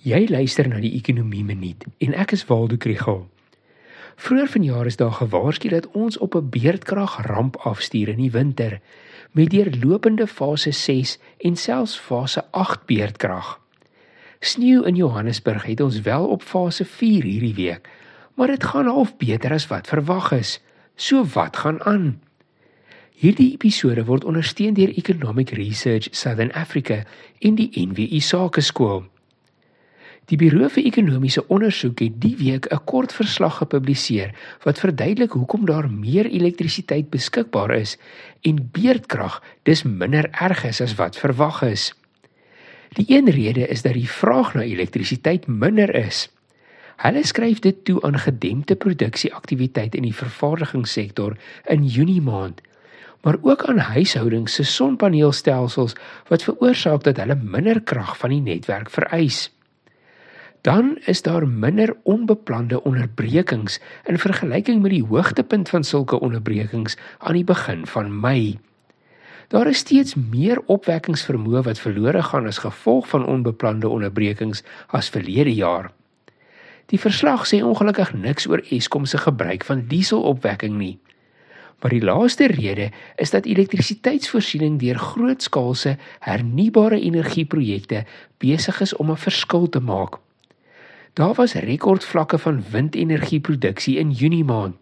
Jy luister na die Ekonomie Minuut en ek is Waldo Krugel. Vroeger vanjaar is daar gewaarsku dat ons op 'n beerdkrag ramp afstuur in die winter met deurlopende fase 6 en selfs fase 8 beerdkrag. Sneeu in Johannesburg het ons wel op fase 4 hierdie week, maar dit gaan half beter as wat verwag is. So wat gaan aan? Hierdie episode word ondersteun deur Economic Research Southern Africa en die NWI Sakeskool. Die Buro vir Ekonomiese Ondersoek het die week 'n kort verslag gepubliseer wat verduidelik hoekom daar meer elektrisiteit beskikbaar is en beerdkrag dis minder erg is as wat verwag is. Die een rede is dat die vraag na elektrisiteit minder is. Hulle skryf dit toe aan gedempte produksieaktiwiteit in die vervaardigingssektor in Junie maand, maar ook aan huishoudings se sonpaneelstelsels wat veroorsaak dat hulle minder krag van die netwerk vereis dan is daar minder onbeplande onderbrekings in vergelyking met die hoogtepunt van sulke onderbrekings aan die begin van Mei. Daar is steeds meer opwekkingsvermoë wat verlore gaan as gevolg van onbeplande onderbrekings as verlede jaar. Die verslag sê ongelukkig niks oor Eskom se gebruik van dieselopwekking nie. Maar die laaste rede is dat elektrisiteitsvoorsiening deur grootskaalse hernubare energieprojekte besig is om 'n verskil te maak. Daar was rekordvlakke van windenergieproduksie in Junie maand.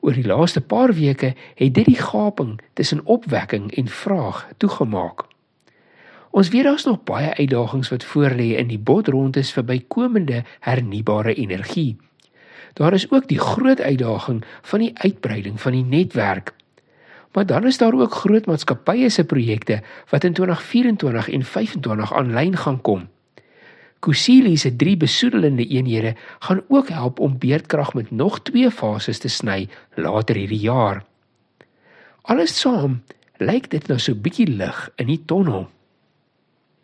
Oor die laaste paar weke het dit die gaping tussen opwekking en vraag toegemaak. Ons weet daar's nog baie uitdagings wat voorlê in die bodrondes vir bykomende hernubare energie. Daar is ook die groot uitdaging van die uitbreiding van die netwerk. Maar dan is daar ook groot maatskappye se projekte wat in 2024 en 2025 aanlyn gaan kom. Kusili se drie besoedelende eenhede gaan ook help om beerdkrag met nog twee fases te sny later hierdie jaar. Alles saam lyk dit nou so bietjie lig in die tonnel.